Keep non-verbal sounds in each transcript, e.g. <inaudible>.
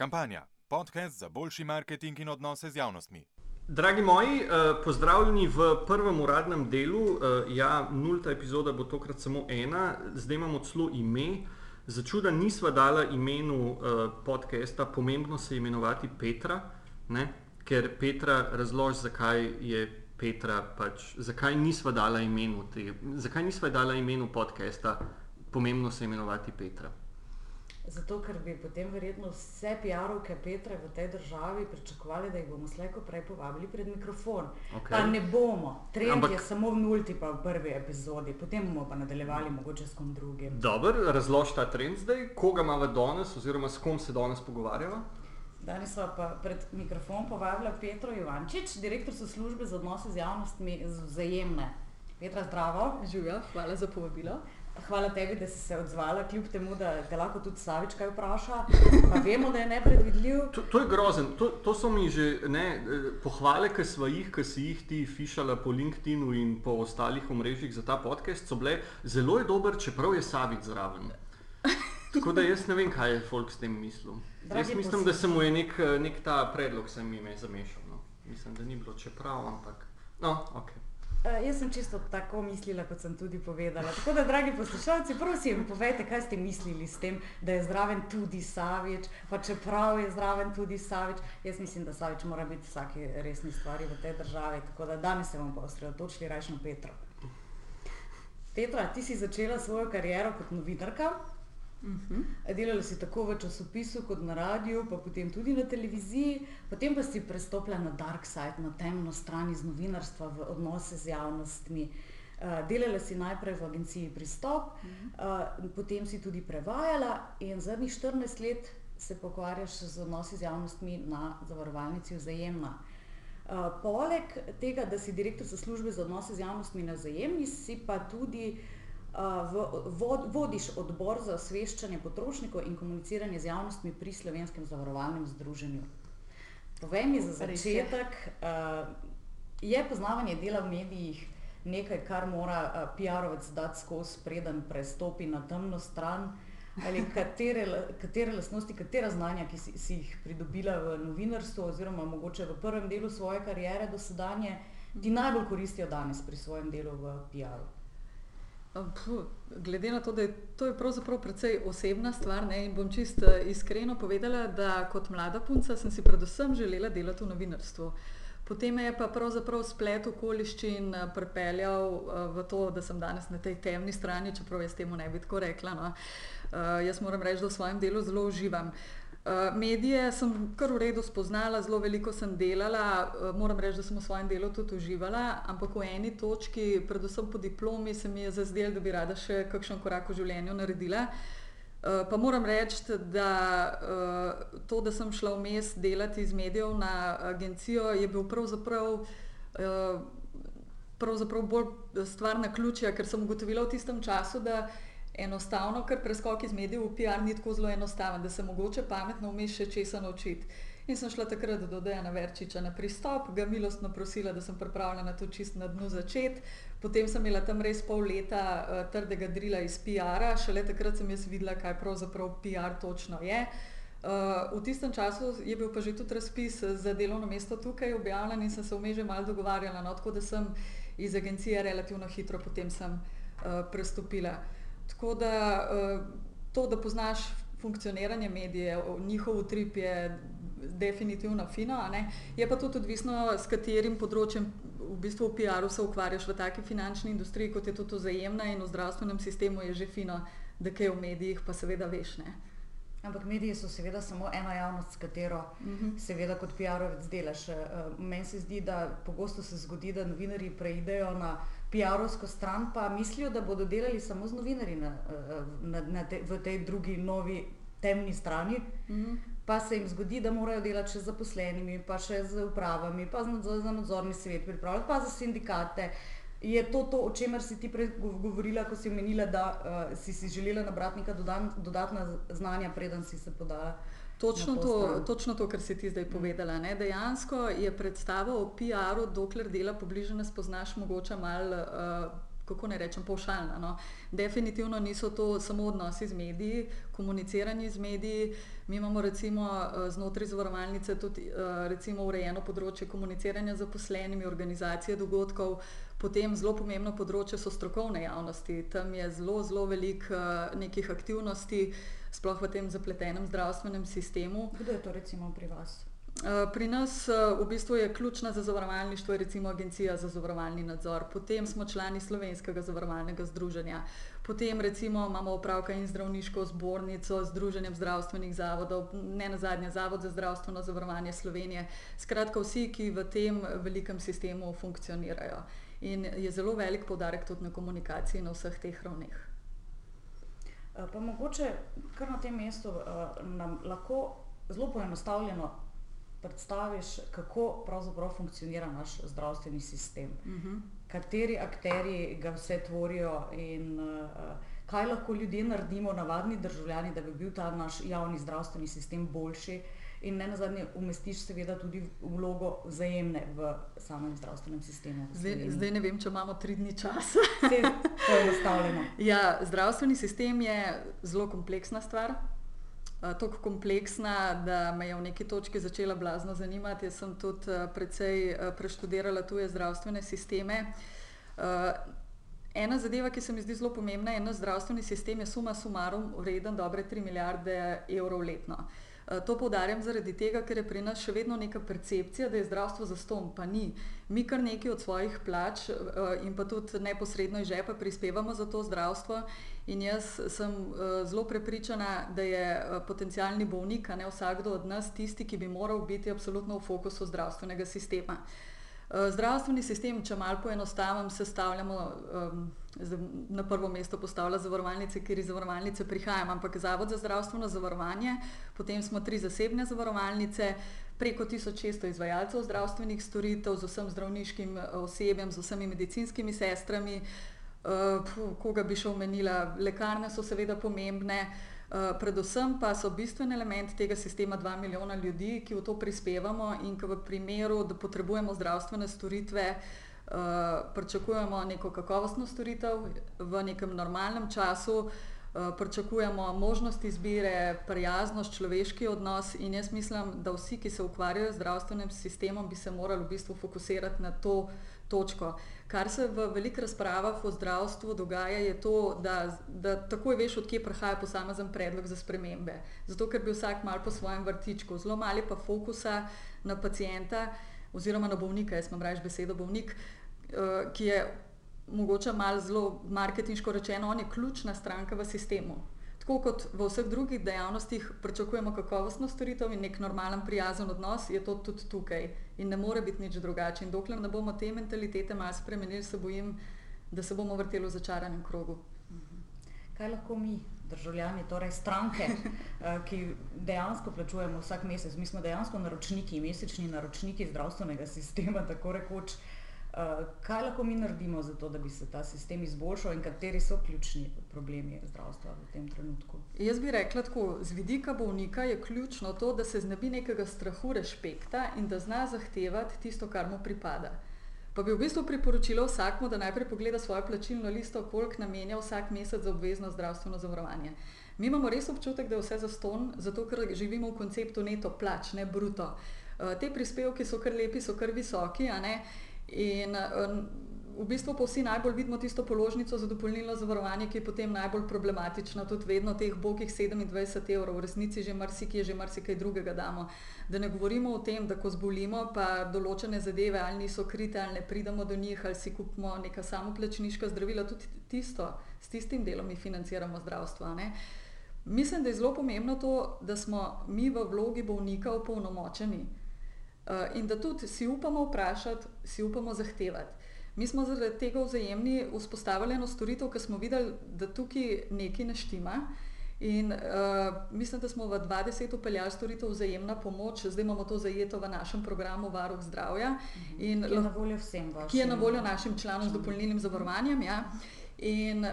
Kampanja. Podcast za boljši marketing in odnose z javnostmi. Dragi moji, eh, pozdravljeni v prvem uradnem delu. Eh, ja, nulta epizoda bo tokrat samo ena, zdaj imamo celo ime. Začuda nisva dala imenu eh, podcasta, pomembno se je imenovati Petra, ne? ker Petra razloži, zakaj je Petra, pač, zakaj nisva dala imenu, te, zakaj nisva dala imenu podcasta, pomembno se je imenovati Petra. Zato, ker bi potem verjetno vse PR-ovke Petra v tej državi pričakovali, da jih bomo slejko prej povabili pred mikrofon. Okej. Pa ne bomo. Trend Ampak- je samo v nulti, pa v prvi epizodi, potem bomo pa nadaljevali mogoče s kom drugim. Dobro, razloži ta trend zdaj, koga imamo danes, oziroma s kom se danes pogovarjava. Danes smo pa pred mikrofon povabila Petro Ivančič, direktor so službe za odnose z javnostmi z vzajemne. Petra, zdravo. Živijo, hvala za povabilo. Hvala tebi, da si se odzvala, kljub temu, da te lahko tudi Savič kaj vpraša. Pa vemo, da je nepredvidljiv. <laughs> To, to je grozen, to, to so mi že ne, pohvale, ki smo jih, ki si jih ti fišala po LinkedIn in po ostalih omrežjih za ta podcast, so bile zelo je dober, čeprav je Savic zraven. <laughs> Tako da jaz ne vem, kaj je folk s tem mislil. Dragi Jaz mislim, da se mu je nek, nek ta predlog sem ime zamešal. No. Mislim, da ni bilo čeprav, ampak. No, ok. Uh, jaz sem čisto tako mislila, kot sem tudi povedala. Tako da, dragi poslušalci, prosim, povejte, kaj ste mislili s tem, da je zraven tudi Savič, pa čeprav je zraven tudi Savič. Jaz mislim, da Savič mora biti vsaki resni stvari v tej državi. Tako da danes se bomo pa osredotočili raje na Petro. Petra, ti si začela svojo kariero kot novinarka. Delala si tako v časopisu kot na radiju, pa potem tudi na televiziji, potem pa si prestopila na dark side, na temno stran iz novinarstva, v odnose z javnostmi. Uh, delala si najprej v agenciji Pristop, uh, potem si tudi prevajala in zadnjih 14 let se pokvarjaš z odnosi z javnostmi na zavarovalnici Vzajemna. Uh, poleg tega, da si direktor za službe za odnose z javnostmi na Vzajemni, si pa tudi uh, v, vod, vodiš odbor za osveščanje potrošnikov in komuniciranje z javnostmi pri Slovenskem zavarovalnem združenju. Povej mi za začetek, je poznavanje dela v medijih nekaj, kar mora PR-ovec dati skozi, preden prestopi na temno stran? Ali katere, katere lastnosti, katera znanja, ki si, si jih pridobila v novinarstvu, oziroma mogoče v prvem delu svoje kariere do sedanje, ti najbolj koristijo danes pri svojem delu v PR-u? Puh, glede na to, da je to je pravzaprav precej osebna stvar ne, in bom čisto iskreno povedala, da kot mlada punca sem si predvsem želela delati v novinarstvu. Potem me je pa pravzaprav splet okoliščin eh, pripeljal eh, v to, da sem danes na tej temni strani, čeprav jaz temu ne bi tako rekla. No. Jaz moram reči, da v svojem delu zelo uživam. Uh, medije sem kar v redu spoznala, zelo veliko sem delala, uh, moram reči, da sem v svojem delu tudi uživala, ampak v eni točki, predvsem po diplomi, se mi je zazdelo, da bi rada še kakšen korak v življenju naredila. Uh, pa moram reči, da uh, to, da sem šla vmes delati iz medijev na agencijo, je bil pravzaprav, uh, pravzaprav bolj stvar na ključja, ker sem ugotovila v tistem času, da enostavno, ker preskok iz medijev v PR ni tako zelo enostaven, da se mogoče pametno vmes še česa naučiti. In sem šla takrat do Dejana Verčiča na pristop, ga milostno prosila, da sem pripravljena to čist na dnu začeti. Potem sem imela tam res pol leta uh, trdega drila iz PR-a, šele takrat sem jaz videla, kaj pravzaprav PR točno je. Uh, v tistem času je bil pa že tudi razpis za delovno mesto tukaj objavljen in sem se vmes že malo dogovarjala, no, tako da sem iz agencije relativno hitro potem sem uh, prestopila. Tako da uh, to, da poznaš funkcioniranje medijev, njihov utrip je definitivno fino, je pa tudi odvisno, s katerim področjem v bistvu v PR-u se ukvarjaš v taki finančni industriji, kot je tudi vzajemna in v zdravstvenem sistemu je že fino, da kaj v medijih pa seveda veš. Ne? Ampak mediji so seveda samo ena javnost, s katero uh -huh. seveda kot PR-ovec delaš. Eh, Meni se zdi, da pogosto se zgodi, da novinarji preidejo na PR-ovsko stran, pa mislijo, da bodo delali samo z novinarji na, eh, na, na te, v tej drugi novi temni strani. Uh -huh. Pa se jim zgodi, da morajo delati še z zaposlenimi, pa še z upravami, pa nadzor, za nadzorni svet pripravljati, pa za sindikate. Je to to, o čemer si ti prej gov- govorila, ko si omenila, da uh, si si želela nabrati neka dodatna znanja, preden si se podala? Točno to točno to, kar si ti zdaj povedala. Ne? Dejansko je predstava o PR-u, dokler dela pobliže ne spoznaš, mogoče malo uh, kako ne rečem, povšalna. No. Definitivno niso to samo odnosi z mediji, komuniciranje z mediji. Mi imamo recimo eh, znotraj zavarovalnice tudi eh, recimo urejeno področje komuniciranja z zaposlenimi, organizacije dogodkov, potem zelo pomembno področje so strokovne javnosti. Tam je zelo, zelo veliko nekih aktivnosti, sploh v tem zapletenem zdravstvenem sistemu. Kdo je to recimo pri vas? Eh, pri nas eh, v bistvu je ključna za zavarovalništvo recimo Agencija za zavarovalni nadzor, potem smo člani Slovenskega zavarovalnega združenja, potem recimo imamo opravka in zdravniško zbornico, Združenjem zdravstvenih zavodov, ne na zadnje Zavod za zdravstveno zavarovanje Slovenije, skratka vsi, ki v tem velikem sistemu funkcionirajo. In je zelo velik podarek tudi na komunikaciji na vseh teh ravneh. Eh, pa mogoče kar na tem mestu uh, nam lahko zelo poenostavljeno predstaviš, kako pravzaprav funkcionira naš zdravstveni sistem, uh Mhm. -huh. kateri akteri ga vse tvorijo in uh, kaj lahko ljudje naredimo, navadni državljani, da bi bil ta naš javni zdravstveni sistem boljši. In ne nazadnje, umestiš seveda tudi vlogo vzajemne v samem zdravstvenem sistemu. Zdaj, zdaj ne vem, če imamo tri dni časa. Vse poenostavljeno. <laughs> Ja, zdravstveni sistem je zelo kompleksna stvar. Uh, Tako kompleksna, da me je v neki točki začela blazno zanimati. Jaz sem tudi uh, precej uh, preštudirala tuje zdravstvene sisteme. Ena zadeva, ki se mi zdi zelo pomembna, je, da zdravstveni sistem je suma sumarum vreden dobre 3 milijarde evrov letno. Uh, To poudarjam zaradi tega, ker je pri nas še vedno neka percepcija, da je zdravstvo zaston, pa ni. Mi kar nekaj od svojih plač uh, in pa tudi neposredno iz žepa prispevamo za to zdravstvo. In jaz sem uh, zelo prepričana, da je potencijalni bolnik, a ne vsakdo od nas, tisti, ki bi moral biti absolutno v fokusu zdravstvenega sistema. Zdravstveni sistem, če malo poenostavim, sestavljamo, um, na prvo mesto postavlja zavarovalnice, ker iz zavarovalnice prihajam, ampak Zavod za zdravstveno zavarovanje, potem smo tri zasebne zavarovalnice, preko 1600 izvajalcev zdravstvenih storitev z vsem zdravniškim eh, osebjem, z vsemi medicinskimi sestrami. Puh, koga bi še omenila? Lekarne so seveda pomembne, uh, predvsem pa so bistven element tega sistema 2 milijona ljudi, ki v to prispevamo in ki v primeru, da potrebujemo zdravstvene storitve, uh, pričakujemo neko kakovostno storitev v nekem normalnem času, uh, pričakujemo možnost izbire, prijaznost, človeški odnos in jaz mislim, da vsi, ki se ukvarjajo z zdravstvenim sistemom, bi se morali v bistvu fokusirati na to točko. Kar se v velikih razpravah o zdravstvu dogaja, je to, da, da takoj veš, odkje prihaja posamezen predlog za spremembe. Zato, ker bi vsak mal po svojem vrtičku, zelo mali pa fokusa na pacijenta oziroma na bolnika, jaz imam reči besedo bolnik, eh, ki je mogoče malo zelo marketinško rečeno, on je ključna stranka v sistemu. Tako kot v vseh drugih dejavnostih pričakujemo kakovostno storitev in nek normalen, prijazen odnos, je to tudi tukaj in ne more biti nič drugače. In dokler ne bomo te mentalitete malo spremenili, se bojim, da se bomo vrteli v začaranem krogu. Kaj lahko mi, državljani, torej stranke, <laughs> eh, ki dejansko plačujemo vsak mesec, mi smo dejansko naročniki, mesečni naročniki zdravstvenega sistema, tako rekoč, eh, kaj lahko mi naredimo za to, da bi se ta sistem izboljšal in kateri so ključni problemi zdravstva v tem trenutku? Jaz bi rekla tako, z vidika bolnika je ključno to, da se znebi nekega strahu respekta in da zna zahtevati tisto, kar mu pripada. Pa bi v bistvu priporočila vsakmu, da najprej pogleda svojo plačilno listo, koliko namenja vsak mesec za obvezno zdravstveno zavarovanje. Mi imamo res občutek, da je vse zaston, zato ker živimo v konceptu neto plač, ne bruto. Uh, te prispevki so kar lepi, so kar visoki, a ne. In uh, v bistvu pa vsi najbolj vidimo tisto položnico za dopolnilno zavarovanje, ki je potem najbolj problematična, tudi vedno teh bogih 27 evrov, v resnici že marsikaj, že marsikaj drugega damo. Da ne govorimo o tem, da ko zbolimo, pa določene zadeve ali niso krite, ali ne pridemo do njih, ali si kupimo neka samoplačniška zdravila, tudi tisto, s tistim delom mi financiramo zdravstvo. Ne? Mislim, da je zelo pomembno to, da smo mi v vlogi bolnika opolnomočeni in da tudi si upamo vprašati, si upamo zahtevati. Mi smo zaradi tega vzajemni vzpostavili eno storitev, ker smo videli, da tukaj nekaj ne štima. In uh, mislim, da smo v 20 upeljali storitev vzajemna pomoč, zdaj imamo to zajeto v našem programu Varuh zdravja. In Ki je na voljo vsem vašim. ki je na voljo našim članom z dopolnilnim zavarovanjem. Ja. In uh,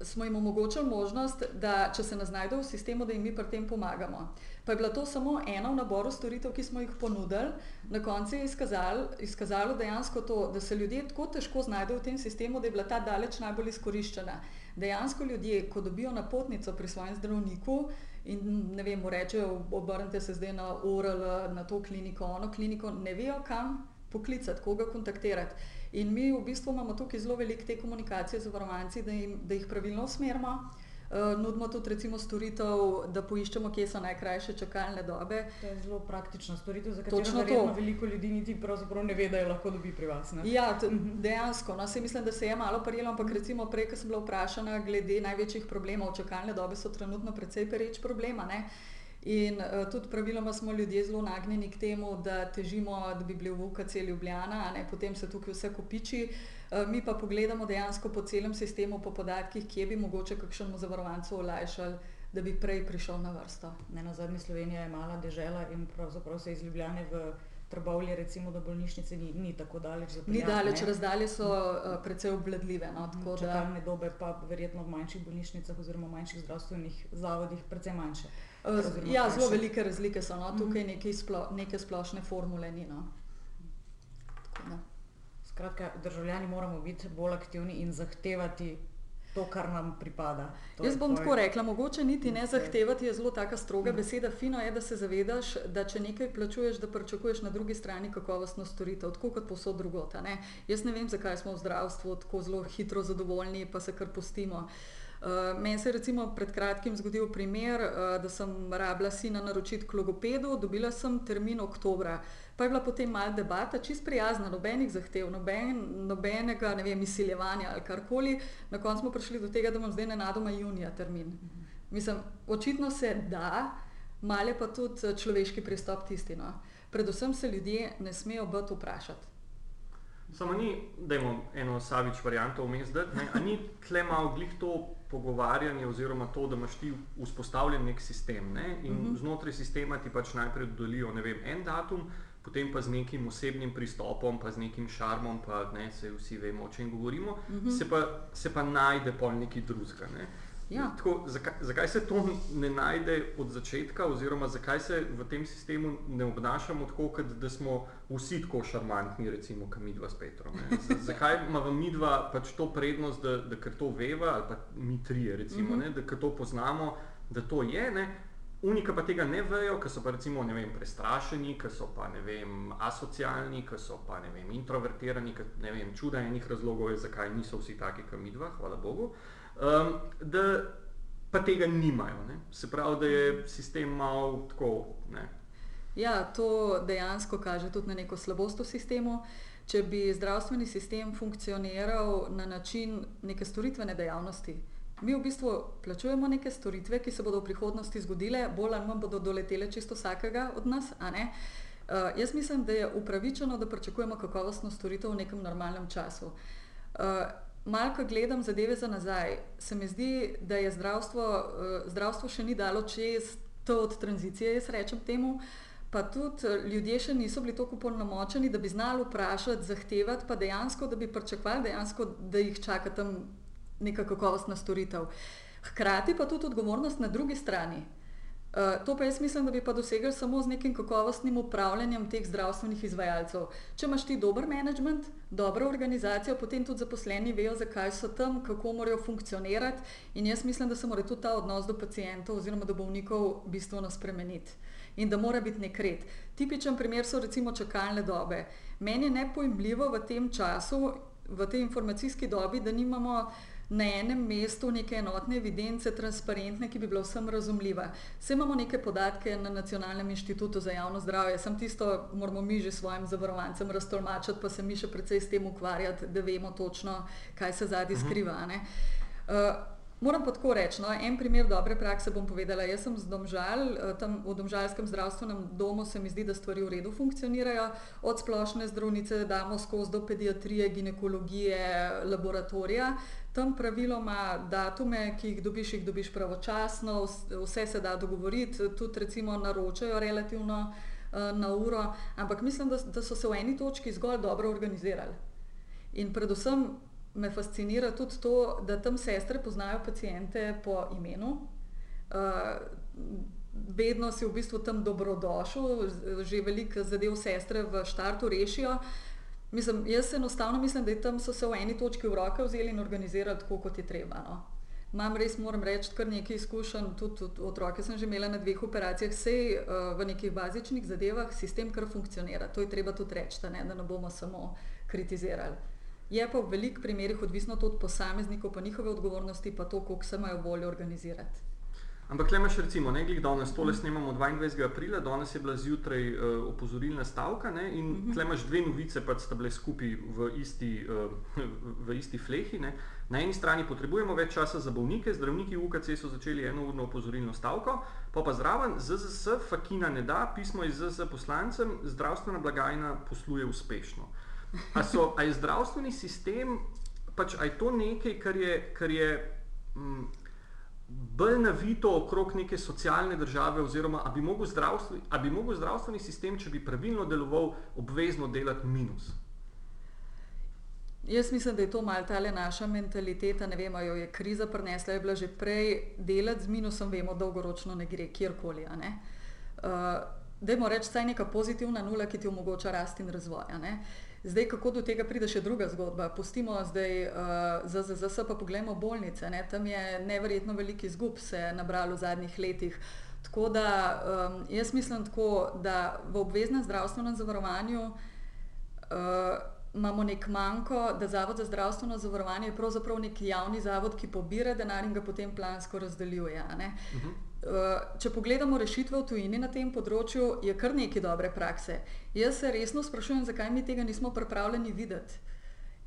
smo jim omogočili možnost, da če se ne znajdejo v sistemu, da jim mi pri tem pomagamo. Pa je bila to samo ena v naboru storitev, ki smo jih ponudili. Na koncu je izkazalo, izkazalo dejansko to, da se ljudje tako težko znajdejo v tem sistemu, da je bila ta daleč najbolj izkoriščena. Dejansko ljudje, ko dobijo napotnico pri svojem zdravniku in ne vem, rečejo, obrnite se zdaj na ORL, na to kliniko, ono kliniko, ne vejo, kam poklicati, koga kontaktirati. In mi v bistvu imamo tukaj zelo veliko te komunikacije z zavarovanci, da, jim, da jih pravilno usmerimo. Uh, nudimo tudi recimo storitev, da poiščemo, kje so najkrajše čakalne dobe. To je zelo praktična storitev, za katero Točno to. veliko ljudi niti pravzaprav ne ve, da jo lahko dobi pri vas. Ne? Ja, t- dejansko. No, se mislim, da se je malo prijelo, ampak recimo prej, ko sem bila vprašana glede največjih problemov, čakalne dobe so trenutno precej pereč problema. Ne? In uh, tudi praviloma smo ljudje zelo nagnjeni k temu, da težimo, da bi bili v UKC Ljubljana, a ne? potem se tukaj vse kopiči. Uh, mi pa pogledamo dejansko po celem sistemu, po podatkih, kje bi mogoče kakšnemu zavarovancu olajšali, da bi prej prišel na vrsto. Ne na zadnje Slovenija je mala dežela in pravzaprav se iz Ljubljane v Trbovlje, recimo do bolnišnice, ni, ni tako daleč. Ni zapeljati, daleč, ne. razdalje so uh, precej obvladljive. No? Tako da, Čakalne dobe pa verjetno v manjših bolnišnicah oziroma manjših zdravstvenih zavodih precej manjše. Oziroma ja, zelo velike razlike so, no? tukaj nekaj splo, neke splošne formule ni. No? Tako da. Skratka, državljani moramo biti bolj aktivni in zahtevati to, kar nam pripada. To Jaz bom tvoj- tako rekla, mogoče niti ne Ok. zahtevati je zelo taka stroga beseda. Fino je, da se zavedaš, da če nekaj plačuješ, da pričakuješ na drugi strani kakovostno storitev, tako kot posod drugot. a Ne? Jaz ne vem, zakaj smo v zdravstvu tako zelo hitro zadovoljni, pa se kar pustimo. Uh, meni se je recimo pred kratkim zgodil primer, uh, da sem rabila sina naročiti k logopedu, dobila sem termin oktobra. Pa je bila potem mal debata, čist prijazna, nobenih zahtev, noben, nobenega ne vem, izsiljevanja ali karkoli. Na koncu smo prišli do tega, da imam zdaj nenadoma junija termin. Mislim, očitno se da, mal je pa tudi eh, človeški pristop tisti. No. Predvsem se ljudje ne smejo biti vprašati. Samo ni, da imamo eno savič varianto vmes, da ni tle malo glih to pogovarjanje oziroma to, da imaš ti vzpostavljen nek sistem ne, in uh Mhm. -huh. znotraj sistema ti pač najprej dodelijo vem, en datum, potem pa z nekim osebnim pristopom, pa z nekim šarmom, pa ne, se vsi vemo, o čem govorimo, uh Mhm. -huh. se, pa, se pa najde pol neki drugega. Ne. Ja. Tako, zakaj, zakaj se to ne najde od začetka, oziroma zakaj se v tem sistemu ne obnašamo tako, kot da smo vsi tako šarmantni, recimo, kot mi dva s Petrom? Z- <laughs> Zakaj imamo mi dva pač to prednost, da, da ker to veva, ali pa mi trije, recimo, Mhm. ne, da ker to poznamo, da to je. Ne? Unika pa tega ne vejo, ker so pa recimo vem, prestrašeni, ker so pa ne vem, asocialni, ker so pa ne vem, introvertirani, ker ne vem, čuda enih razlogov je, zakaj niso vsi taki, kot mi dva, hvala Bogu. Um, da pa tega nimajo. Ne? Se pravi, da je sistem malo tako. Ne? Ja, to dejansko kaže tudi na neko slabost v sistemu. Če bi zdravstveni sistem funkcioniral na način neke storitvene dejavnosti, mi v bistvu plačujemo neke storitve, ki se bodo v prihodnosti zgodile, bolj ali manj bodo doletele čisto vsakega od nas. a ne. Uh, jaz mislim, da je upravičeno, da pričakujemo kakovostno storitev v nekem normalnem času. Uh, Malo, ko gledam zadeve za nazaj, se mi zdi, da je zdravstvo, uh, zdravstvo še ni dalo čez to od tranzicije, jaz rečem temu. Pa tudi eh, ljudje še niso bili tako polnomočeni, da bi znali vprašati, zahtevati, pa dejansko, da bi pričakovali, dejansko, da jih čaka tam neka kakovostna storitev. Hkrati pa tudi odgovornost na drugi strani. Uh, to pa jaz mislim, da bi pa dosegli samo z nekim kakovostnim upravljanjem teh zdravstvenih izvajalcev. Če imaš ti dober management, dobro organizacijo, potem tudi zaposleni vejo, zakaj so tam, kako morajo funkcionirati. In jaz mislim, da se mora tudi ta odnos do pacijentov oziroma do bolnikov bistveno spremeniti. In da mora biti nek red. Tipičen primer so recimo čakalne dobe. Meni je nepojmljivo v tem času, v tej informacijski dobi, da nimamo na enem mestu neke enotne evidence, transparentne, ki bi bila vsem razumljiva. Vse imamo neke podatke na Nacionalnem inštitutu za javno zdravje, sem tisto moramo mi že svojim zavarovancem raztolmačiti, pa se mi še precej s tem ukvarjati, da vemo točno, kaj se zadnji skriva. a ne. Uh, Moram pa tako reči, no, en primer dobre prakse bom povedala. Jaz sem z Domžal, eh, tam v Domžalskem zdravstvenem domu se mi zdi, da stvari v redu funkcionirajo. Od splošne zdravnice damo skozi do pediatrije, ginekologije, laboratorija. Tam praviloma datume, ki jih dobiš, jih dobiš pravočasno, vs- vse se da dogovoriti, tudi recimo naročajo relativno eh, na uro, ampak mislim, da, da so se v eni točki zgolj dobro organizirali. In predvsem me fascinira tudi to, da tam sestre poznajo pacijente po imenu. Uh, vedno si v bistvu tam dobrodošel, že veliko zadev sestre v štartu rešijo. Mislim, jaz enostavno mislim, da tam so se v eni točki v roke vzeli in organizirali tako, kot je treba. No. Imam res, moram reči, kar nekaj izkušenj, tudi, otroke sem že imela na dveh operacijah, vse uh, v nekih bazičnih zadevah sistem kar funkcionira. To je treba tudi reči, ne, da ne bomo samo kritizirali. Je pa v velikih primerjih odvisno tudi od posameznikov, pa njihove odgovornosti, pa to, koliko se imajo voljo organizirati. Ampak le imaš recimo, ne glede danes, tole snemamo 22. aprila, danes je bila zjutraj uh, opozorilna stavka ne, in uh -huh. tle imaš dve novice, pa sta bile skupaj v isti, uh, v isti flehi. Ne. Na eni strani potrebujemo več časa za bolnike, zdravniki v UKC so začeli enourno opozorilno stavko, pa pa zraven ZZS, Fakina ne da, pismo iz ZZS poslancem, zdravstvena blagajna posluje uspešno. A, so, a je zdravstveni sistem, pač a je to nekaj, kar je, kar je mm, bolj navito okrog neke socialne države, oziroma ali bi mogel zdravstveni, zdravstveni sistem, če bi pravilno deloval, obvezno delati minus. Jaz mislim, da je to malce ta naša mentaliteta. Ne vem, jo je kriza prinesla, je bila že prej delati z minusom, vemo, dolgoročno ne gre kjerkoli. Uh, Dajmo reči, da je neka pozitivna nula, ki ti omogoča rast in razvoj. Zdaj, kako do tega pride še druga zgodba? Pustimo zdaj uh, za ZZS, pa pogledamo bolnice. Ne? Tam je neverjetno velik izgub se nabralo v zadnjih letih. Tako da um, jaz mislim tako, da v obveznem zdravstvenem zavarovanju uh, imamo nek manjko, da Zavod za zdravstveno zavarovanje je pravzaprav nek javni zavod, ki pobira denar in ga potem plansko razdeljuje. Eh, če pogledamo rešitve v tujini na tem področju, je kar nekaj dobre prakse. Jaz se resno sprašujem, zakaj mi tega nismo pripravljeni videti.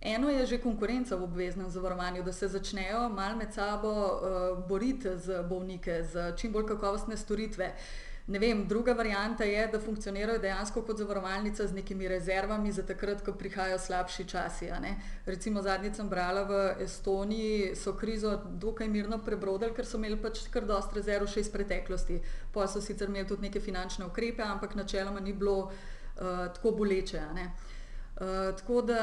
Eno je že konkurenca v obveznem zavarovanju, da se začnejo mal med sabo uh, boriti z bolnike, z čim bolj kakovostne storitve. Uh, Ne vem, druga varijanta je, da funkcionirajo dejansko kot zavarovalnica z nekimi rezervami za takrat, ko prihajajo slabši časi. Recimo zadnjič sem brala v Estoniji, so krizo dokaj mirno prebrodili, ker so imeli pač kar dost rezerv še iz preteklosti. Pa so sicer imeli tudi neke finančne ukrepe, ampak načeloma ni bilo uh, tako boleče. Uh, tako da,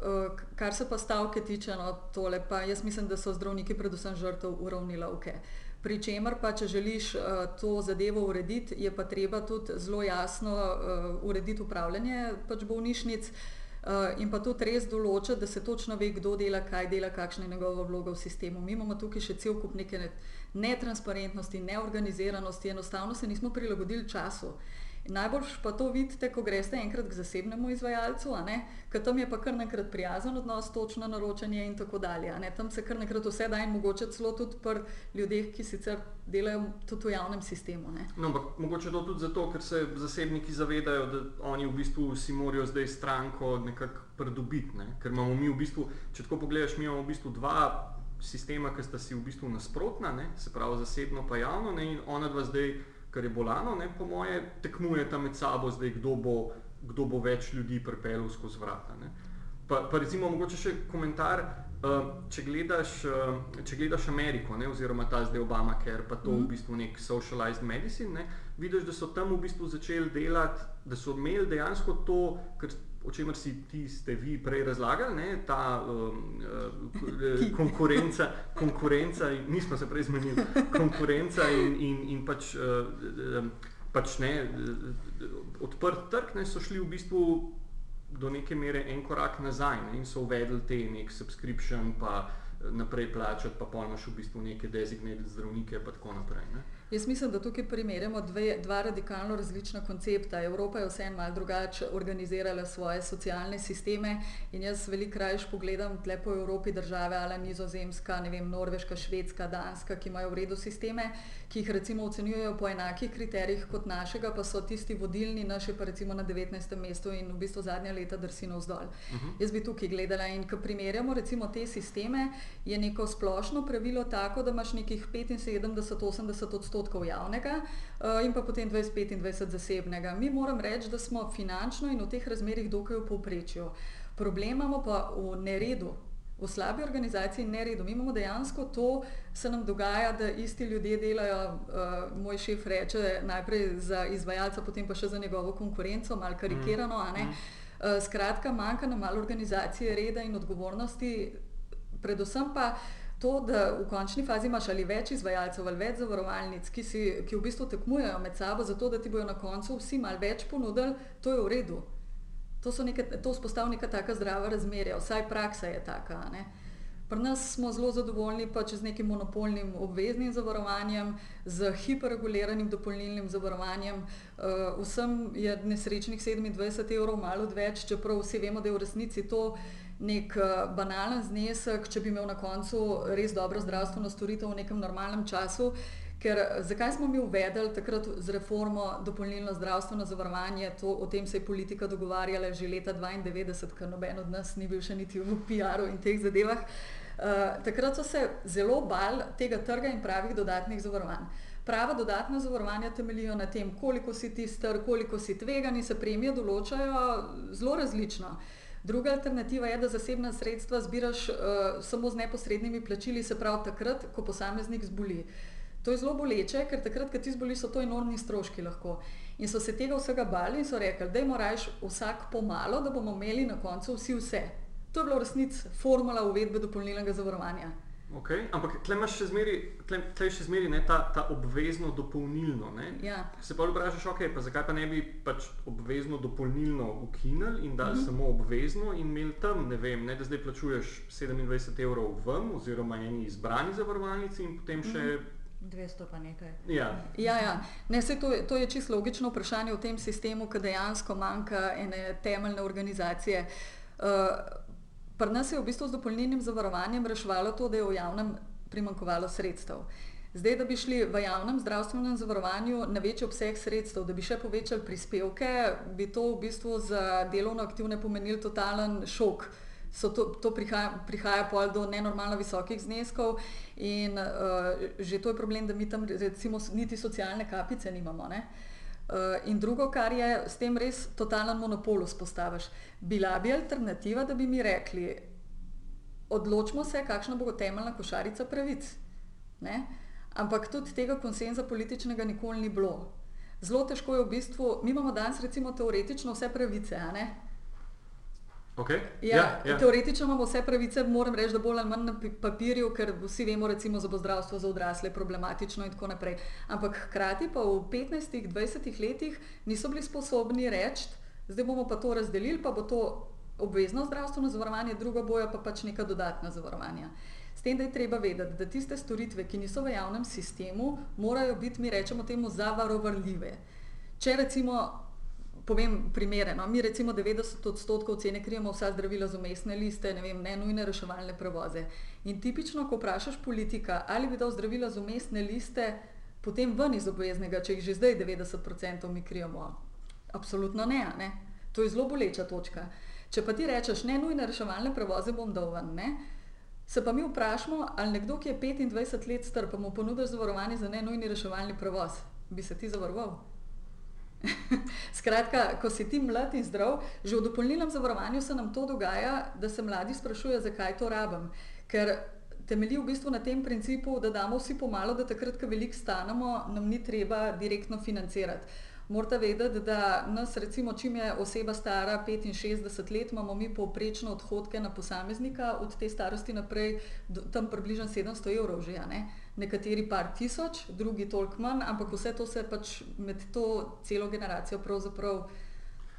uh, kar se pa stavke tiče, no, tole pa jaz mislim, da so zdravniki predvsem žrtev uravnilovke. Okay. Pri čemer pa, če želiš uh, to zadevo urediti, je pa treba tudi zelo jasno uh, urediti upravljanje pač bolnišnic uh, in pa tudi res določiti, da se točno ve, kdo dela, kaj dela, kakšna je njegova vloga v sistemu. Mi imamo tukaj še cel kup neke netransparentnosti, neorganiziranosti, enostavno se nismo prilagodili času. Najbolj pa to vidite, ko greste enkrat k zasebnemu izvajalcu, ker tam je pa kar nekrat prijazen odnos, točno naročanje in tako dalje. Tam se kar nekrat vse da in mogoče celo tudi pri ljudeh, ki sicer delajo tudi v javnem sistemu. No, ampak mogoče to tudi zato, ker se zasebniki zavedajo, da oni v bistvu si morajo zdaj stranko nekako pridobiti. Ne? Ker imamo mi v bistvu, če tako pogledaš, mi imamo v bistvu dva sistema, ki sta si v bistvu nasprotna, ne? se pravi zasebno pa javno ne? in ona dva zdaj kar je bolano, ne, po moje, tekmujeta med sabo, zdaj, kdo, bo, kdo bo več ljudi pripeljal skozi vrata. Ne. Pa, pa recimo, mogoče še komentar, uh, če, gledaš, uh, če gledaš Ameriko, ne, oziroma ta zdaj Obama, ker pa to mm. v mhm. bistvu nek socialized medicine, ne, vidiš, da so tam v bistvu začeli delati, da so imeli dejansko to, kar o čemer si ti ste vi prej razlagali, ne, ta um, uh, <laughs> konkurenca, konkurenca, nismo se prej zmenili, konkurenca in, in, in pač, uh, pač ne, odprt trg, ne, so šli v bistvu do neke mere en korak nazaj ne, in so uvedli te nek subscription, pa naprej plačati, pa pojmaš v bistvu neke designated zdravnike, pa tako naprej. Ne. Jaz mislim, da tukaj primerjamo dve, dva radikalno različna koncepta. Evropa je vseeno malo drugače organizirala svoje socialne sisteme in jaz veliko raje pogledam tle po Evropi države, ali Nizozemska, ne vem, Norveška, Švedska, Danska, ki imajo v redu sisteme, ki jih recimo ocenjujejo po enakih kriterijih kot našega, pa so tisti vodilni, naše pa recimo na 19. mestu in v bistvu zadnja leta drsi navzdol. Uh mhm. -huh. Jaz bi tukaj gledala in ko primerjamo recimo te sisteme, je neko splošno pravilo tako, da imaš nekih 75-80 odstotkov odstotkov javnega uh, in pa potem 25-25 zasebnega. Mi moram reči, da smo finančno in v teh razmerih dokaj v povprečju. Problem imamo pa v neredu. V slabi organizaciji neredu. Mi imamo dejansko to, se nam dogaja, da isti ljudje delajo, uh, moj šef reče, najprej za izvajalca, potem pa še za njegovo konkurenco, malo karikirano. Mm. Uh, skratka, manjka nam malo organizacije, reda in odgovornosti Predvsem pa to, da v končni fazi imaš ali več izvajalcev ali več zavarovalnic, ki, si, ki v bistvu tekmujejo med sabo, zato da ti bojo na koncu vsi mal več ponudili, to je v redu. To, to vzpostavlja neka taka zdrava razmerja, vsaj praksa je taka. Ne? Pri nas smo zelo zadovoljni pač z nekim monopolnim obveznim zavarovanjem, z hiperreguliranim dopolnilnim zavarovanjem. Uh, vsem je nesrečnih 27 evrov malo več, čeprav vsi vemo, da je v resnici to nek uh, banalen znesek, če bi imel na koncu res dobro zdravstveno storitev v nekem normalnem času. Ker zakaj smo mi uvedli takrat z reformo dopolnilno zdravstveno zavarovanje, to, o tem se je politika dogovarjala že leta 92, ker noben od nas ni bil še niti v PR-u in teh zadevah. Uh, takrat so se zelo bal tega trga in pravih dodatnih zavarovanj. Prava dodatna zavarovanja temeljijo na tem, koliko si ti star, koliko si tvegani, se premije določajo zelo različno. Druga alternativa je, da zasebna sredstva zbiraš uh, samo z neposrednimi plačili, se pravi takrat, ko posameznik zboli. To je zelo boleče, ker takrat, ko ti zboliš, so to enormni stroški lahko. In so se tega vsega bali in so rekli, da je moraš vsak pomalo, da bomo imeli na koncu vsi vse. To je bila v resnici formula uvedbe dopolnilnega zavarovanja. Okay. Ampak tle imaš še zmeri, tle, tle še zmeri ne, ta, ta obvezno dopolnilno. Ne? Ja. Se pa vprašaš, okay, pa zakaj pa ne bi pač obvezno dopolnilno ukinili in dali mm -hmm. samo obvezno in imeli tam, ne vem, ne, da zdaj plačuješ 27 evrov vam oziroma eni izbrani zavarovalnici in potem še. Mm -hmm. 200 pa nekaj. Ja. Ja, ja. Ne, to, je- to je čisto logično vprašanje v tem sistemu, ki dejansko manjka ene temeljne organizacije. Uh, Pri nas je v bistvu z dopolnilnim zavarovanjem reševalo to, da je v javnem primankovalo sredstev. Zdaj, da bi šli v javnem zdravstvenem zavarovanju na večji obseg sredstev, da bi še povečali prispevke, bi to v bistvu za delovno aktivne pomenil totalen šok. So to, to prihaja, prihaja pol do nenormalno visokih zneskov in uh, že to je problem, da mi tam recimo niti socialne kapice nimamo. Ne? Uh, in drugo, kar je s tem res totalen monopol vzpostaviš. Bila bi alternativa, da bi mi rekli, odločimo se, kakšna bo temeljna košarica pravic. Ne? Ampak tudi tega konsenza političnega nikoli ni bilo. Zelo težko je v bistvu, mi imamo danes recimo teoretično vse pravice? Okay. Ja, ja, ja. Teoretično imamo vse pravice, moram reči, da bolj ali manj na pi- papirju, ker vsi vemo, recimo, za zdravstvo za odrasle problematično in tako naprej. Ampak hkrati pa v 15-20 letih niso bili sposobni reči, zdaj bomo pa to razdelili, pa bo to obvezno zdravstveno zavarovanje, druga boja pa pač neka dodatna zavarovanja. S tem, da je treba vedeti, da tiste storitve, ki niso v javnem sistemu, morajo biti, mi rečemo temu, zavarovaljive. Če recimo povem primere. No. Mi recimo 90 odstotkov cene krijemo vsa zdravila z umestne liste, ne vem, ne nujne reševalne prevoze. In tipično, ko vprašaš politika, ali bi dal zdravila z umestne liste potem ven iz obveznega, če jih že zdaj 90% mi krijemo. Absolutno ne, ne. To je zelo boleča točka. Če pa ti rečeš, ne nujne reševalne prevoze bom dal ven, ne. Se pa mi vprašamo, ali nekdo, ki je 25 let star, pa mu ponudiš zavarovanje za nenujni reševalni prevoz, bi se ti zavaroval? <laughs> Skratka, ko si ti mlad in zdrav, že v dopolnilnem zavarovanju se nam to dogaja, da se mladi sprašujejo, zakaj to rabim. Ker temelji v bistvu na tem principu, da damo vsi pomalo, da takrat, ko veliko stanemo, nam ni treba direktno financirati. Morate vedeti, da nas, recimo, čim je oseba stara 65 let, imamo mi povprečno odhodke na posameznika od te starosti naprej, do, tam približno 700 evrov že, ne. Nekateri par tisoč, drugi toliko manj, ampak vse to se pač med to celo generacijo pravzaprav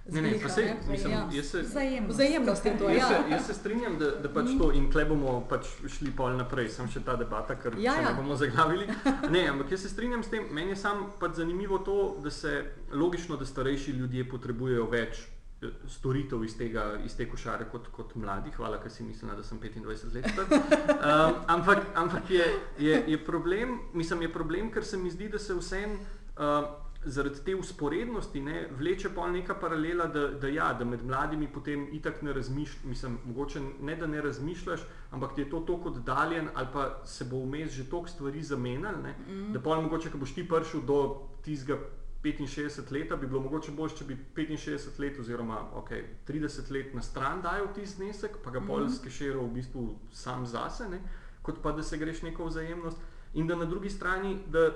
Ne, ne, pa sej, mislim, Ja. jaz se, Vzajemno. Vzajemnost je to, jaz, ja. se, jaz se strinjam, da, da pač to in tle bomo pač šli pol naprej, sem še ta debata, ker Ja, se ja. ne bomo zaglavili. <laughs> Ne, ampak jaz se strinjam s tem, meni je sam pač zanimivo to, da se logično, da starejši ljudje potrebujejo več eh, storitev iz, tega, iz te košare kot, kot mladi. Hvala, ker si mislila, da sem 25 let star. Um, <laughs> ampak ampak je, je, je, problem, mislim, je problem, ker se mi zdi, da se vsem uh, zaradi te usporednosti ne, vleče pol neka paralela, da, da, ja, da med mladimi potem itak ne razmišljaš, mislim, mogoče ne da ne razmišljaš, ampak ti je to tako oddaljen ali pa se bo vmes že toliko stvari zamenjalo, mm. da pol mogoče, ko boš ti prišel do tistega 65 let, bi bilo mogoče bolj, če bi 65 let oziroma okay, 30 let na stran dajal ti znesek, pa ga pol mm. skeširal v bistvu sam zase, ne, kot pa da se greš neko vzajemnost. In da na drugi strani, da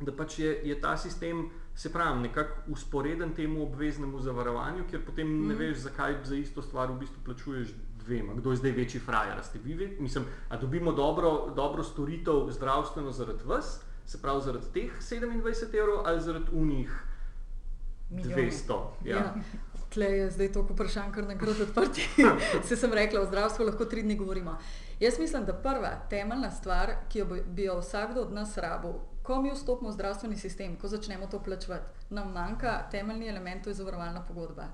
da pač je, je ta sistem, se pravi, nekako usporeden temu obveznemu zavarovanju, ker potem mm. ne veš, zakaj za isto stvar v bistvu plačuješ vem, a kdo je zdaj večji frajer. ste vi ve- Mislim, a dobimo dobro, dobro storitev zdravstveno zaradi vas, se pravi zaradi teh 27 evrov ali zaradi unih Milijonov. 200. Ja. Ja. Tle je zdaj toliko vprašanj, kar nagrad odprti. <laughs> Se sem rekla, o zdravstvu lahko tri dni govorimo. Jaz mislim, da prva temeljna stvar, ki jo bi- bi jo vsakdo od nas rabil, ko mi vstopimo v zdravstveni sistem, ko začnemo to plačevati, nam manjka temeljni element, to je zavarovalna pogodba.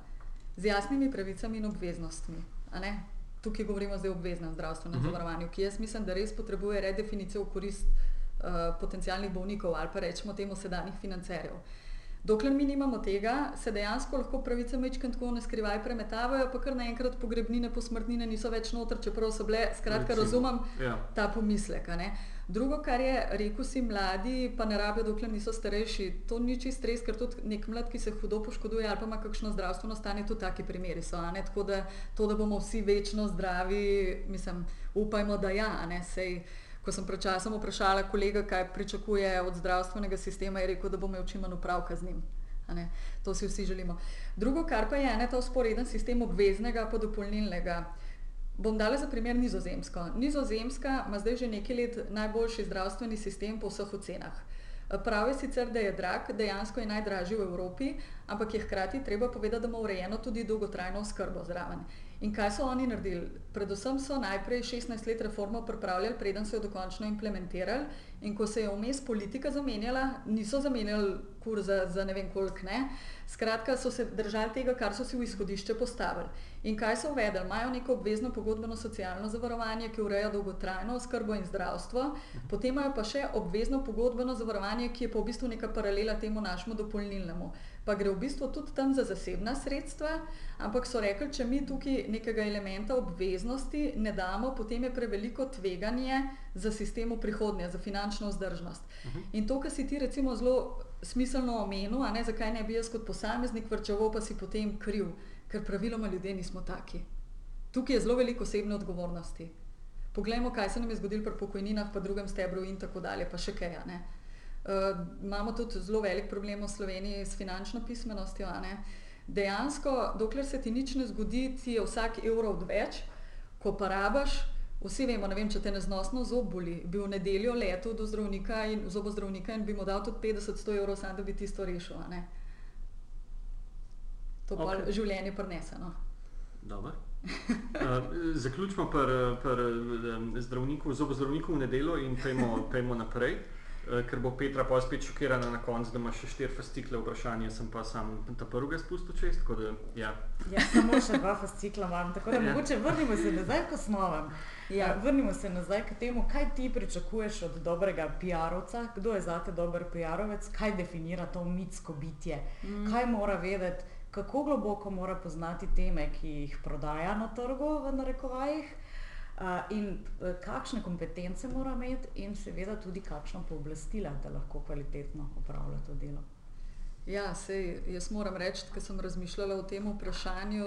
Z jasnimi pravicami in obveznostmi. Tukaj govorimo zdaj o obveznem zdravstvenem Mhm. zavarovanju, ki jaz mislim, da res potrebuje redefinicijo v korist uh, potencijalnih bolnikov ali pa rečemo temu sedanjih financerjev. Dokler mi nimamo tega, se dejansko lahko pravice mečkant tako naskrivaj premetavajo, pa kar naenkrat pogrebnine, posmrtnine niso več noter, čeprav so bile, skratka, Recimo. razumem Ja. ta pomislek. ne. Drugo, kar je, rekel si, mladi pa ne rabijo, dokler niso starejši, to ni čist res, ker tudi nek mlad, ki se hudo poškoduje ali pa ima kakšno zdravstveno stanje, tudi taki primeri so. ne. Tako da to, da bomo vsi večno zdravi, mislim, upajmo, da ja, ne sej. Ko sem pred časom vprašala kolega, kaj pričakuje od zdravstvenega sistema, je rekel, da bo imel čim manj upravka z njim. To si vsi želimo. Drugo, kar pa je, ne, ta usporeden sistem obveznega pa dopolnilnega. Bom dala za primer Nizozemsko. Nizozemska ima zdaj že nekaj let najboljši zdravstveni sistem po vseh ocenah. Prav je sicer, da je drag, dejansko je najdražji v Evropi, ampak je hkrati treba povedati, da ima urejeno tudi dolgotrajno oskrbo zraven. In kaj so oni naredili? Predvsem so najprej 16 let reformo pripravljali, preden so jo dokončno implementirali. In ko se je vmes politika zamenjala, niso zamenjali kur za, za ne vem koliko ne. Skratka, so se držali tega, kar so si v izhodišče postavili. In kaj so uvedli? Imajo neko obvezno pogodbeno socialno zavarovanje, ki ureja dolgotrajno oskrbo in zdravstvo, potem imajo pa še obvezno pogodbeno zavarovanje, ki je pa v bistvu neka paralela temu našemu dopolnilnemu. Pa gre v bistvu tudi tam za zasebna sredstva, ampak so rekli, če mi tukaj nekega elementa obveznosti ne damo, potem je preveliko tveganje za sistem v prihodnje, za finančno vzdržnost. In to, kar si ti recimo zelo smiselno omenil, a ne zakaj ne bi jaz kot posameznik vrčeval, pa si potem kriv, ker praviloma ljudje nismo taki. Tukaj je zelo veliko osebne odgovornosti. Poglejmo, kaj se nam je zgodilo pri pokojninah, pa drugem stebru in tako dalje, pa še kaj. ne. Uh, imamo tudi zelo velik problem v Sloveniji s finančno pismenostjo. Dejansko, dokler se ti nič ne zgodi, ti je vsak evro odveč, ko pa rabaš, vsi vemo, vem, če te neznosno zob boli, bi v nedeljo letel do zdravnika in zobozdravnika in bi mu dal tudi 50-100 evrov, samo da bi tisto rešil. To pa Okej. življenje prenese. No. Dobro. Uh, zaključimo pri pr, um, zdravniku, zobozdravniku v nedeljo in pejmo, pejmo naprej, uh, ker bo Petra pa spet šokirana na koncu, da ima še štiri fascikle vprašanja, sem pa sam ta prvega spustil čez, da ja. Jaz samo še dva fascikla imam, tako da Ja. mogoče vrnimo se nazaj k osnovam. Ja. Ja. Vrnimo se nazaj k temu, kaj ti pričakuješ od dobrega PR-ovca, kdo je zate dober PR-ovec, kaj definira to mitsko bitje, mm. kaj mora vedeti, kako globoko mora poznati teme, ki jih prodaja na trgu, v narekovajih, in e, kakšne kompetence mora imeti, in seveda tudi kakšna pooblastila, da lahko kvalitetno opravlja to delo. Ja, sej, jaz moram reči, ker sem razmišljala o tem vprašanju,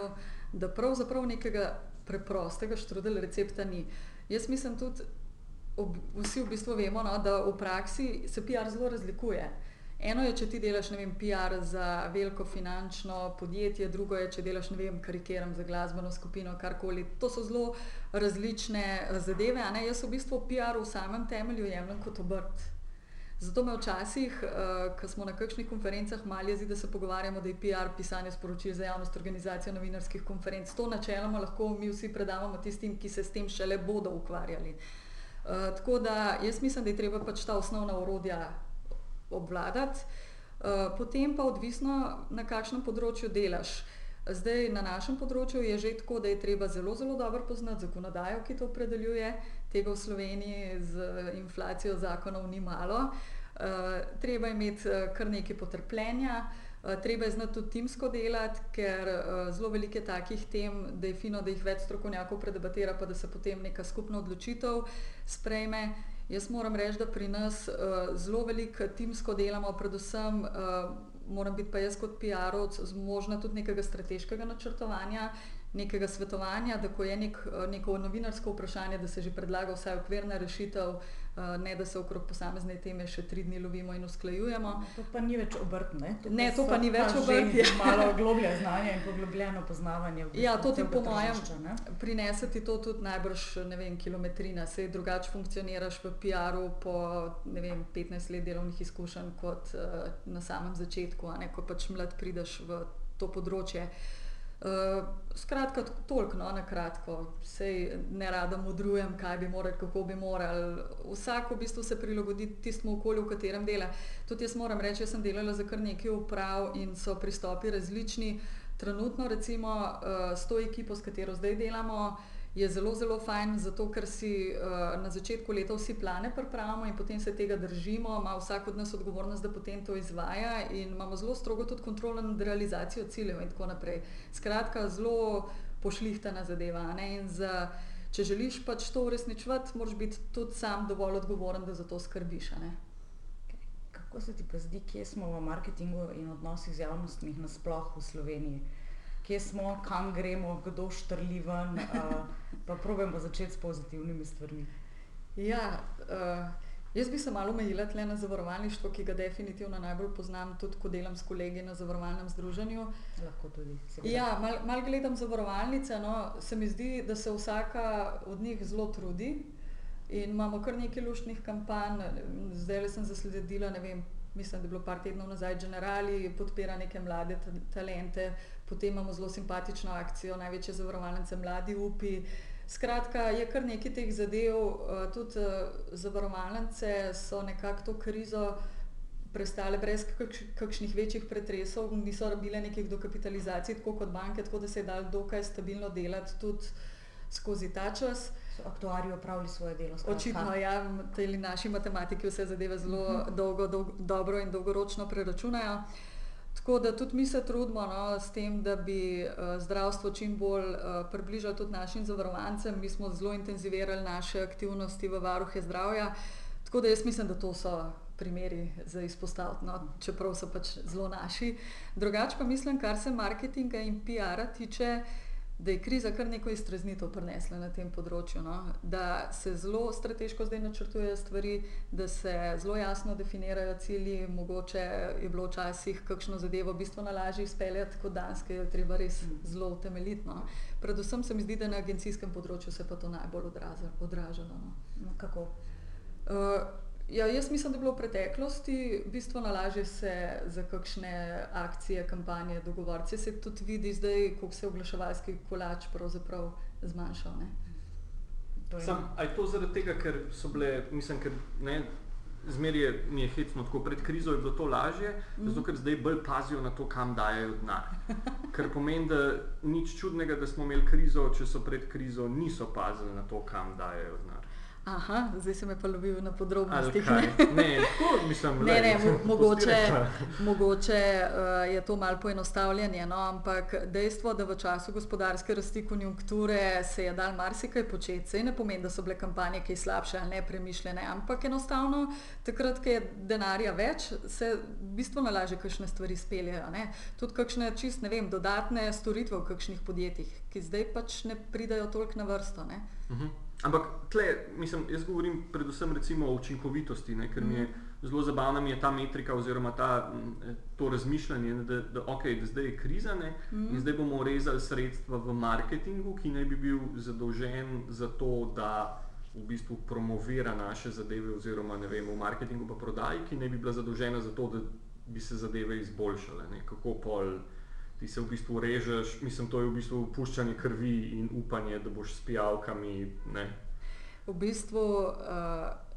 da pravzaprav nekega preprostega štrudel recepta ni. Jaz mislim tudi, ob, vsi v bistvu vemo, no, da v praksi se PR zelo razlikuje. Eno je, če ti delaš ne vem, PR za veliko finančno podjetje, drugo je, če delaš, ne vem, karikiram za glasbeno skupino, karkoli. To so zelo različne eh, zadeve. a Ne? Jaz v bistvu PR v samem temelju jemljem kot obrt. Zato me včasih, uh, ko smo na kakšnih konferencah, malo jezi, da se pogovarjamo, da je PR pisanje sporočil za javnost, organizacija novinarskih konferenc. To načeloma lahko mi vsi predavamo tistim, ki se s tem šele bodo ukvarjali. Uh, tako da jaz mislim, da je treba pač ta osnovna orodja obvladati, uh, potem pa odvisno, na kakšnem področju delaš. Zdaj na našem področju je že tako, da je treba zelo, zelo dobro poznati zakonodajo, ki to opredeljuje. Tega v Sloveniji z inflacijo zakonov ni malo. Uh, treba je imeti kar nekaj potrpljenja, treba je znati tudi timsko delati, ker zelo veliko je takih tem, da je fino, da jih več strokovnjakov predebatira, pa da se potem neka skupna odločitev sprejme. Jaz moram reči, da pri nas uh, zelo veliko timsko delamo, predvsem uh, moram biti pa jaz kot PR-ovc zmožna tudi nekega strateškega načrtovanja nekega svetovanja, da ko je nek, eh, neko novinarsko vprašanje, da se že predlaga vsaj okvirna rešitev, eh, ne da se okrog posamezne teme še tri dni lovimo in usklajujemo. To pa ni več obrt, ne? Tukaj Ne, to pa ni več obrt, ja. <laughs> Malo globlje znanje in poglobljeno poznavanje. v bistvu Ja, to ti po mojem prinese ti to tudi najbrž, ne vem, kilometrina, sej drugače funkcioniraš v PR-u po, ne vem, 15 let delovnih izkušenj kot uh, na samem začetku, a ne, ko pač mlad prideš v to področje. Uh, skratka, t- toliko, no, na kratko, sej ne rada modrujem, kaj bi morali, kako bi morali. Vsak v bistvu se prilagodi tistemu okolju, v katerem dela. Tudi jaz moram reči, jaz sem delala za kar nekaj uprav in so pristopi različni. Trenutno, recimo, uh, s to ekipo, s katero zdaj delamo, je zelo, zelo fajn, zato ker si uh, na začetku leta vsi plane pripravimo in potem se tega držimo, ima vsak od nas odgovornost, da potem to izvaja in imamo zelo strogo tudi kontrolo nad realizacijo ciljev in tako naprej. Skratka, zelo pošlihtana zadeva. ne, in Za, če želiš pač to uresničevati, moraš biti tudi sam dovolj odgovoren, da za to skrbiš. ne. Kako se ti pa zdi, kje smo v marketingu in odnosih z javnostmi nasploh v Sloveniji? Kje smo, kam gremo, kdo štrli ven, uh, pa probujemo začeti s pozitivnimi stvarmi. Ja, uh, jaz bi se malo omejila tle na zavarovalništvo, ki ga definitivno najbolj poznam, tudi ko delam s kolegi na zavarovalnem združenju. Lahko tudi. seveda. Ja, malo mal gledam zavarovalnice, no, se mi zdi, da se vsaka od njih zelo trudi in imamo kar nekaj luštnih kampanj. Zdaj sem zasledila, ne vem, mislim, da je bilo par tednov nazaj, Generali podpira neke mlade ta- talente, potem imamo zelo simpatično akcijo, največje zavarovalnice Mladi upi. Skratka, je kar nekaj teh zadev, eh, tudi eh, zavarovalnice so nekako to krizo prestale brez kakš, kakšnih večjih pretresov, niso rabile nekih dokapitalizacij, tako kot banke, tako da se je dalo dokaj stabilno delati tudi skozi ta čas. Aktuarji opravili svoje delo. skratka. Očitno, ja, te naši matematiki vse zadeve zelo dolgo, dolgo, dobro in dolgoročno preračunajo. Tako da tudi mi se trudimo no, s tem, da bi uh, zdravstvo čim bolj uh, približali tudi našim zavarovancem. Mi smo zelo intenzivirali naše aktivnosti v varuhe zdravja. Tako da jaz mislim, da to so primeri za izpostaviti, no, čeprav so pač zelo naši. Drugače pa mislim, kar se marketinga in PR-a tiče, da je kriza kar neko iztreznitev prinesla na tem področju. No? Da se zelo strateško zdaj načrtujejo stvari, da se zelo jasno definirajo cilji. Mogoče je bilo včasih kakšno zadevo bistveno lažje izpeljati kot danes, ker je treba res zelo utemeljitno. Predvsem se mi zdi, da na agencijskem področju se pa to najbolj odraza, odražalo. No. No, kako? Uh, ja, jaz mislim, da je bilo v preteklosti bistveno lažje se za kakšne akcije, kampanje dogovoriti. Se tudi vidi zdaj, kako se je oglaševalski kolač pravzaprav zmanjšal. Ne? To je- Sam, a je to zaradi tega, ker so bile, mislim, ker ne, zmeraj je, mi je hecno, tako pred krizo je bilo to lažje, mm. zato ker zdaj bolj pazijo na to, kam dajo denar. <laughs> Kar pomeni, da nič čudnega, da smo imeli krizo, če so pred krizo niso pazili na to, kam dajo denar. Aha, zdaj se me pa lovil na podrobnostih. <laughs> ne. Ne, tako mislim, Ne, ne, mo <laughs> mogoče, mogoče uh, je to malo poenostavljanje, no, ampak dejstvo, da v času gospodarske rasti konjunkture se je dal marsikaj početi, sej ne pomeni, da so bile kampanje kaj slabše ali nepremišljene, ampak enostavno takrat, ko je denarja več, se bistveno lažje kakšne stvari speljejo. Ne. Tudi kakšne čist, ne vem, dodatne storitve v kakšnih podjetjih, ki zdaj pač ne pridajo toliko na vrsto. Ne. Mhm. Ampak tle, mislim, jaz govorim predvsem recimo o učinkovitosti, ne, ker mi je zelo zabavna mi je ta metrika oziroma ta, m, eh, to razmišljanje, ne, da, da, okay, da zdaj je kriza ne, in zdaj bomo rezali sredstva v marketingu, ki naj bi bil zadolžen za to, da v bistvu promovira naše zadeve oziroma ne vem, v marketingu pa prodaji, ki naj bi bila zadolžena za to, da bi se zadeve izboljšale. Ne, kako pol ti se v bistvu režeš, mislim, to je v bistvu puščanje krvi in upanje, da boš s pijavkami. Ne. V bistvu uh,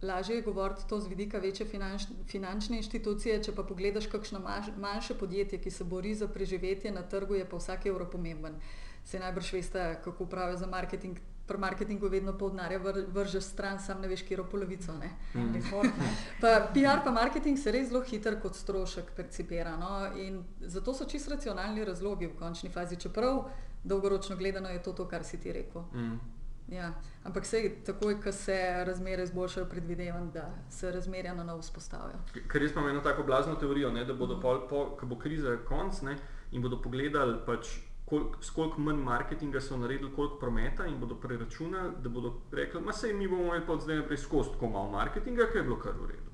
lažje je govoriti to z vidika večje finanč, finančne inštitucije, če pa pogledaš kakšno manj, manjše podjetje, ki se bori za preživetje na trgu, je pa vsak evro pomemben. Se najbrž veste, kako pravijo za marketing. Pri marketingu vedno pol denarja vr, vržeš stran, sam ne veš, kje je polovico. Ne? Ne? Pa PR pa marketing se res zelo hitro kot strošek percipira. No? In zato so čisto racionalni razlogi v končni fazi, čeprav dolgoročno gledano je to, to kar si ti rekel. Mm. Ja, ampak sej takoj, ko se razmere izboljšajo, predvidevam, da se razmerja na novo vzpostavijo. Ker res imamo eno tako blazno teorijo, ne, da bodo, pol, po, ko bo kriza konc ne, in bodo pogledali, pač, koliko, s koliko manj marketinga so naredili, koliko prometa in bodo preračunali, da bodo rekli, ma sej mi bomo imeli pa od zdaj naprej skozi tako malo marketinga, ki je bilo kar v redu.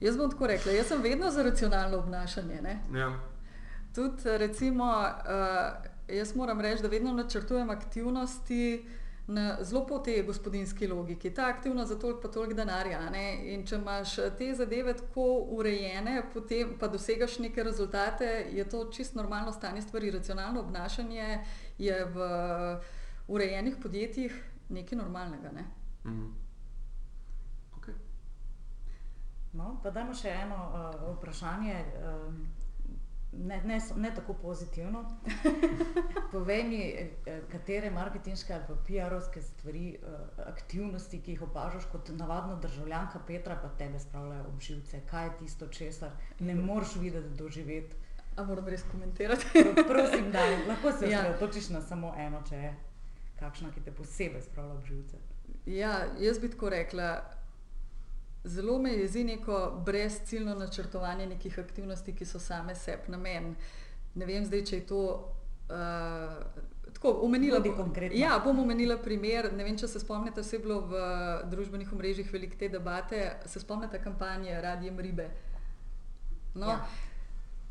Jaz bom tako rekla, jaz sem vedno za racionalno obnašanje. Ne? Ja. Tudi, recimo, uh, jaz moram reči, da vedno načrtujem aktivnosti na zelo po tej gospodinski logiki. Ta aktivnost za toliko pa toliko denarja. Ne? In če imaš te zadeve tako urejene, potem pa dosegaš neke rezultate, je to čist normalno stanje stvari. Racionalno obnašanje je v urejenih podjetjih nekaj normalnega. Ne? Mhm. Okay. No, pa dajmo še eno uh, vprašanje, um, ne, ne, ne tako pozitivno. <laughs> Povej mi, eh, katere marketinške ali PR-ovske stvari, uh, aktivnosti, ki jih opažaš kot navadna državljanka Petra, pa tebe spravljajo ob živce. Kaj je tisto, česar ne moreš videti, doživeti? A moram res komentirati? Pro- Prosim, da lahko se <laughs> Ja. osredotočiš na samo eno, če je kakšna, ki te posebej spravlja ob živce. Ja, jaz bi tako rekla. Zelo me jezi neko brezciljno načrtovanje nekih aktivnosti, ki so same sebi namen. Ne vem zdaj, če je to. Uh, tako, omenila, Bodi konkretna. ja, bom omenila primer. Ne vem, če se spomnite, vse je bilo v družbenih omrežjih veliko te debate. Se spomnite kampanje Radijem Ribe? No, Ja.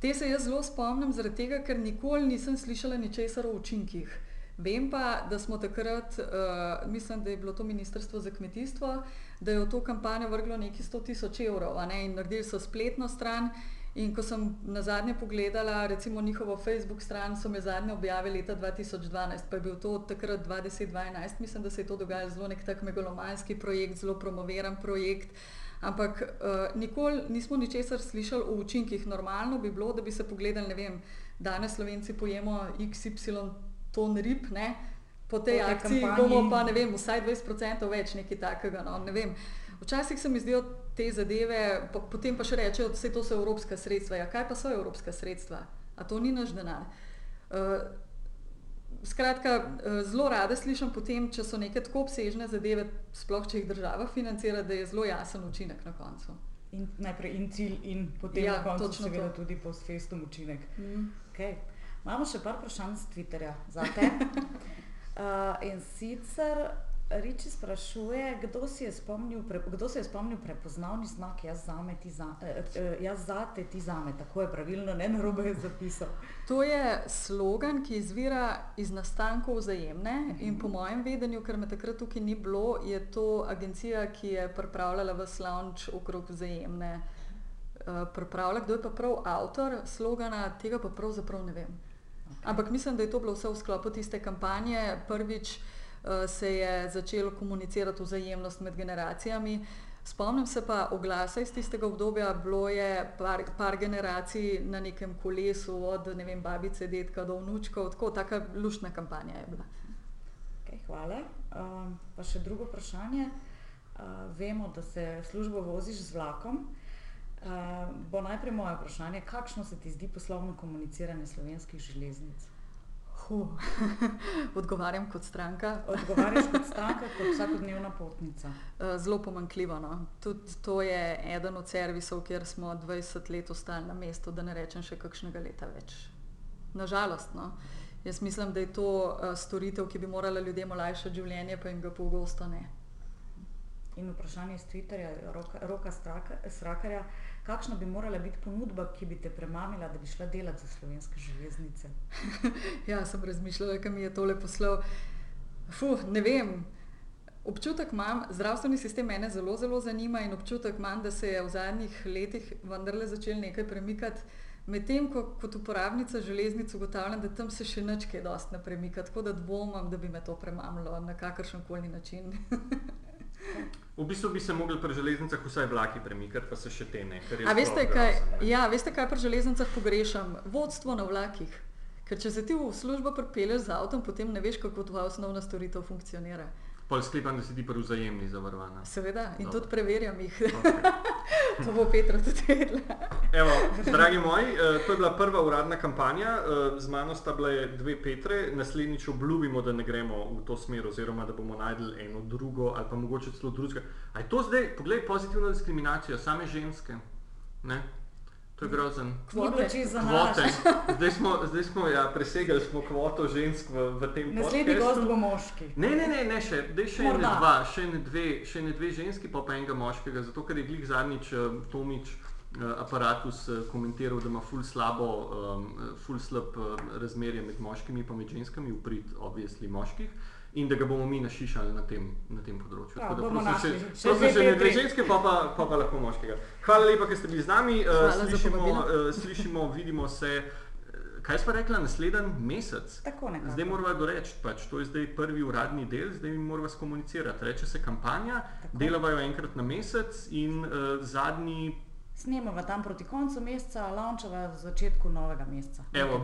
Te se jaz zelo spomnim, zaradi tega, ker nikoli nisem slišala ničesar o učinkih. Vem pa, da smo takrat, uh, mislim, da je bilo to Ministrstvo za kmetijstvo, da je v to kampanjo vrglo nekaj 100 tisoč evrov ne, in naredili so spletno stran. In ko sem na zadnje pogledala, recimo njihovo Facebook stran, so me zadnje objavili leta 2012, pa je bil to takrat 2010-2011, mislim, da se je to dogajalo zelo nek tak megalomanski projekt, zelo promoviran projekt. Ampak uh, nikoli nismo ničesar slišali o učinkih. Normalno bi bilo, da bi se pogledali, ne vem, danes Slovenci pojemo XY ton rib, ne? Po tej Po akciji kampanji. bomo pa ne vem, vsaj 20% več nekaj takega. No? Ne vem. Včasih se mi zdijo te zadeve, po, potem pa še rečejo, da to so evropska sredstva. Ja, kaj pa so evropska sredstva? A to ni naš denar. Uh, Skratka, eh, zelo rada slišim potem, če so neke tako obsežne zadeve, sploh če jih država financira, da je zelo jasen učinek na koncu. In najprej in cilj, in potem Ja, na koncu seveda to. tudi post festum učinek. Mm. Okay. Imamo še par vprašanj z Twitterja za te. <laughs> uh, in sicer Riči sprašuje, kdo, spomnil kdo se je spomnil prepoznavni znak jaz zame, ti za, eh, eh, jaz zate, ti zame. Tako je pravilno, ne narobe je zapisal. To je slogan, ki izvira iz nastankov vzajemne in po mojem vedenju, ker me takrat tukaj ni bilo, je to agencija, ki je pripravljala v slavnč okrog vzajemne. Uh, kdo je pa prav avtor slogana, tega pa pravzaprav ne vem. Ampak mislim, da je to bilo vse v sklopu tiste kampanje. Prvič uh, se je začelo komunicirati vzajemnost med generacijami. Spomnim se pa oglasa iz tistega obdobja, bilo je par, par generacij na nekem kolesu, od ne vem, babice, dedka do vnučkov, tako taka luštna kampanja je bila. Okay, hvala. Um, pa še drugo vprašanje. Uh, vemo, da se službo voziš z vlakom. Uh, bo najprej moje vprašanje, kakšno se ti zdi poslovno komuniciranje slovenskih železnic? Huh. <laughs> Odgovarjam kot stranka. Odgovarjaš kot <laughs> stranka, kot vsakodnevna potnica. Eh, Zelo pomankljivo. No. Tudi to je eden od servisov, kjer smo 20 let ostali na mestu, da ne rečem še kakšnega leta več. Nažalost. No. Jaz mislim, da je to uh, storitev, ki bi morala ljudem olajšati življenje, pa jim ga pogosto ne. In vprašanje iz Twitterja, roka, roka straka, Srakarja, kakšna bi morala biti ponudba, ki bi te premamila, da bi šla delati za slovenske železnice? <laughs> Ja, sem razmišljala, kam mi je tole poslal. Fuh, ne vem. Občutek imam, zdravstveni sistem mene zelo, zelo zanima in občutek imam, da se je v zadnjih letih vendarle začel nekaj premikati. Medtem ko kot uporabnica železnic ugotavljam, da tam se še nič kaj dosti ne premika, tako da dvomim, da bi me to premamilo na kakršen koli način. <laughs> V bistvu bi se mogli pri železnicah vsaj vlaki premikati, pa se še te ne. A veste kaj, grozno, ne. ja, veste, kaj pri železnicah pogrešam? Vodstvo na vlakih. Ker če se ti v službo pripelješ z avtom, potem ne veš, kako tvoja osnovna storitev funkcionira. Pol sklepam, da si ti pri vzajemni zavarovana. Seveda, in Dobro. tudi preverjam jih. Okay. <laughs> to bo Petra tudi vedela. Evo, dragi moji, eh, to je bila prva uradna kampanja, eh, z mano sta bile dve Petre, naslednjič obljubimo, da ne gremo v to smer, oziroma da bomo najdli eno drugo ali pa mogoče celo drugega. A je to zdaj, poglej, pozitivna diskriminacija, same ženske? Ne? To je grozen. Kvote. Kvote. <laughs> Zdaj smo, zdaj smo ja, presegli smo kvoto žensk v, v tem Naslednji podcastu. gost bo moški. Ne, ne, ne, ne še, dej še Morda. dva, še ene dve, še ene dve ženski, pa pa enega moškega, zato ker je glih zadnjič uh, Tomič uh, aparatus uh, komentiral, da ima ful slabo, um, ful slab uh, razmerje med moškimi in med ženskami, v prid obvisli moških. In da ga bomo mi našišali na tem, na tem področju. Prav, Tako da prosim Še prosim ene dve Petri. ženske, pa pa, pa pa lahko moškega. Hvala lepa, ker ste bili z nami. Uh, Hvala slišimo, uh, slišimo, vidimo se. eh, Kaj smo rekla, naslednji mesec? Tako nekako. Zdaj moramo doreči, pač, to je zdaj prvi uradni del, zdaj mi moramo skomunicirati. Reče se kampanja, Tako. delavajo enkrat na mesec in uh, zadnji, Snemava tam proti koncu meseca, launčava v začetku novega meseca. Evo.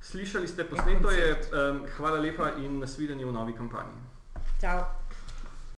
Slišali ste posneto, je, um, hvala lepa in nasvidenje v novi kampanji. Čau.